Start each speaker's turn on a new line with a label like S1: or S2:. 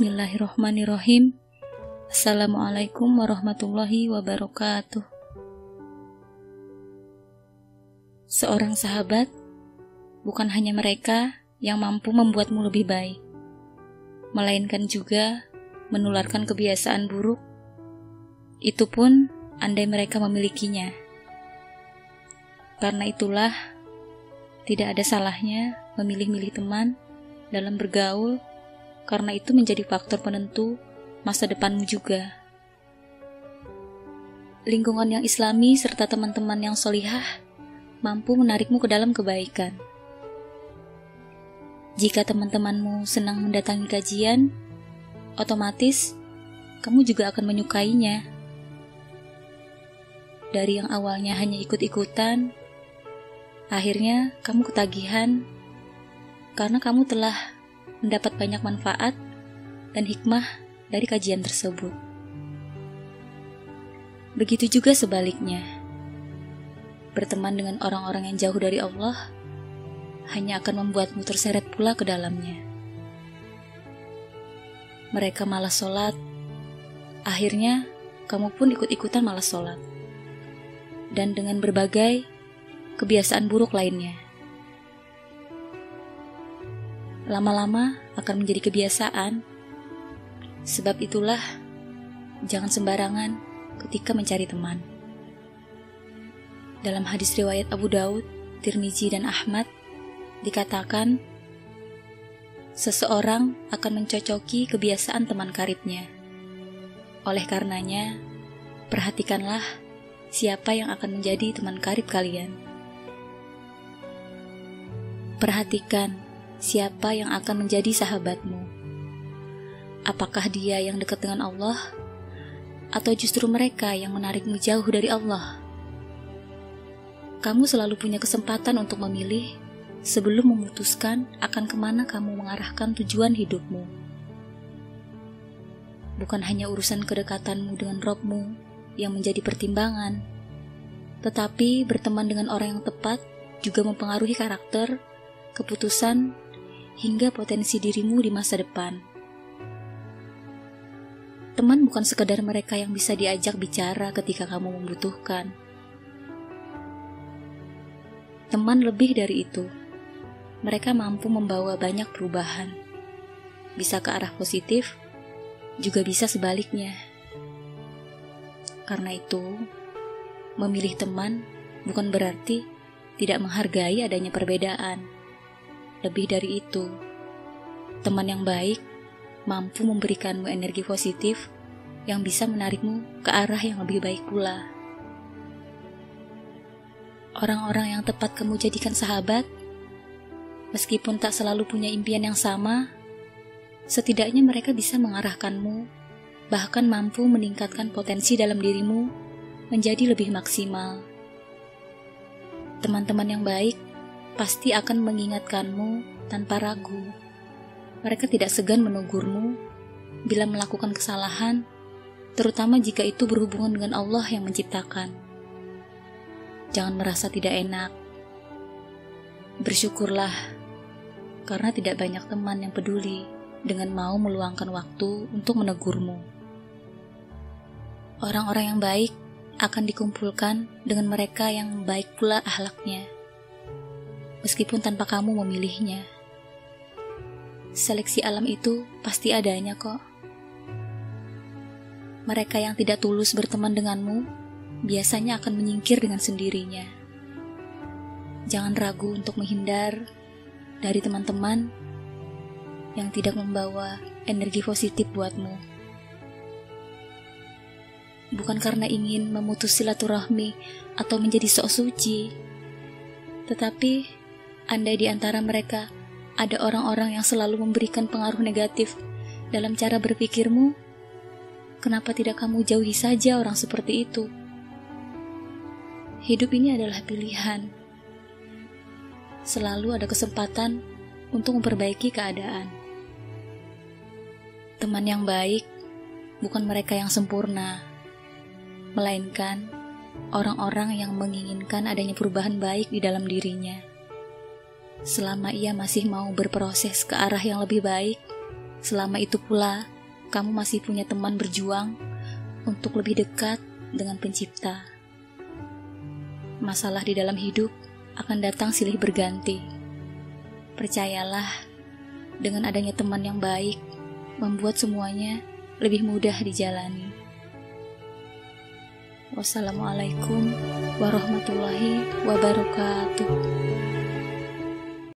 S1: Bismillahirrohmanirrohim Assalamualaikum warahmatullahi wabarakatuh. Seorang sahabat bukan hanya mereka yang mampu membuatmu lebih baik Melainkan juga menularkan kebiasaan buruk. Itu pun andai mereka memilikinya. Karena itulah tidak ada salahnya memilih-milih teman dalam bergaul karena itu menjadi faktor penentu masa depanmu juga. Lingkungan yang islami serta teman-teman yang solihah mampu menarikmu ke dalam kebaikan. Jika teman-temanmu senang mendatangi kajian, otomatis kamu juga akan menyukainya. Dari yang awalnya hanya ikut-ikutan, akhirnya kamu ketagihan karena kamu telah mendapat banyak manfaat dan hikmah dari kajian tersebut. Begitu juga sebaliknya, berteman dengan orang-orang yang jauh dari Allah hanya akan membuatmu terseret pula ke dalamnya. Mereka malas sholat, akhirnya kamu pun ikut-ikutan malas sholat. Dan dengan berbagai kebiasaan buruk lainnya lama-lama akan menjadi kebiasaan. Sebab itulah, jangan sembarangan ketika mencari teman. Dalam hadis riwayat Abu Daud, Tirmizi, dan Ahmad, dikatakan, seseorang akan mencocoki kebiasaan teman karibnya. Oleh karenanya, perhatikanlah siapa yang akan menjadi teman karib kalian. Perhatikan siapa yang akan menjadi sahabatmu. Apakah dia yang dekat dengan Allah, atau justru mereka yang menarikmu jauh dari Allah? Kamu selalu punya kesempatan untuk memilih sebelum memutuskan akan ke mana kamu mengarahkan tujuan hidupmu. Bukan hanya urusan kedekatanmu dengan Robmu yang menjadi pertimbangan, tetapi berteman dengan orang yang tepat juga mempengaruhi karakter, keputusan, hingga potensi dirimu di masa depan. Teman bukan sekadar mereka yang bisa diajak bicara ketika kamu membutuhkan. Teman lebih dari itu. Mereka mampu membawa banyak perubahan. Bisa ke arah positif, juga bisa sebaliknya. Karena itu, memilih teman bukan berarti tidak menghargai adanya perbedaan lebih dari itu, teman yang baik mampu memberikanmu energi positif yang bisa menarikmu ke arah yang lebih baik pula. Orang-orang yang tepat kamu jadikan sahabat, meskipun tak selalu punya impian yang sama, setidaknya mereka bisa mengarahkanmu, bahkan mampu meningkatkan potensi dalam dirimu menjadi lebih maksimal. Teman-teman yang baik pasti akan mengingatkanmu tanpa ragu. Mereka tidak segan menegurmu bila melakukan kesalahan, terutama jika itu berhubungan dengan Allah yang menciptakan. Jangan merasa tidak enak. Bersyukurlah, karena tidak banyak teman yang peduli dengan mau meluangkan waktu untuk menegurmu. Orang-orang yang baik akan dikumpulkan dengan mereka yang baik pula ahlaknya meskipun tanpa kamu memilihnya. Seleksi alam itu pasti adanya kok. Mereka yang tidak tulus berteman denganmu biasanya akan menyingkir dengan sendirinya. Jangan ragu untuk menghindar dari teman-teman yang tidak membawa energi positif buatmu. Bukan karena ingin memutus silaturahmi atau menjadi sok suci, tetapi andai di antara mereka ada orang-orang yang selalu memberikan pengaruh negatif dalam cara berpikirmu, kenapa tidak kamu jauhi saja orang seperti itu? Hidup ini adalah pilihan. Selalu ada kesempatan untuk memperbaiki keadaan. Teman yang baik bukan mereka yang sempurna, melainkan orang-orang yang menginginkan adanya perubahan baik di dalam dirinya selama ia masih mau berproses ke arah yang lebih baik selama itu pula kamu masih punya teman berjuang untuk lebih dekat dengan Pencipta. Masalah di dalam hidup akan datang silih berganti. Percayalah, dengan adanya teman yang baik, membuat semuanya lebih mudah dijalani. Wassalamualaikum warahmatullahi wabarakatuh.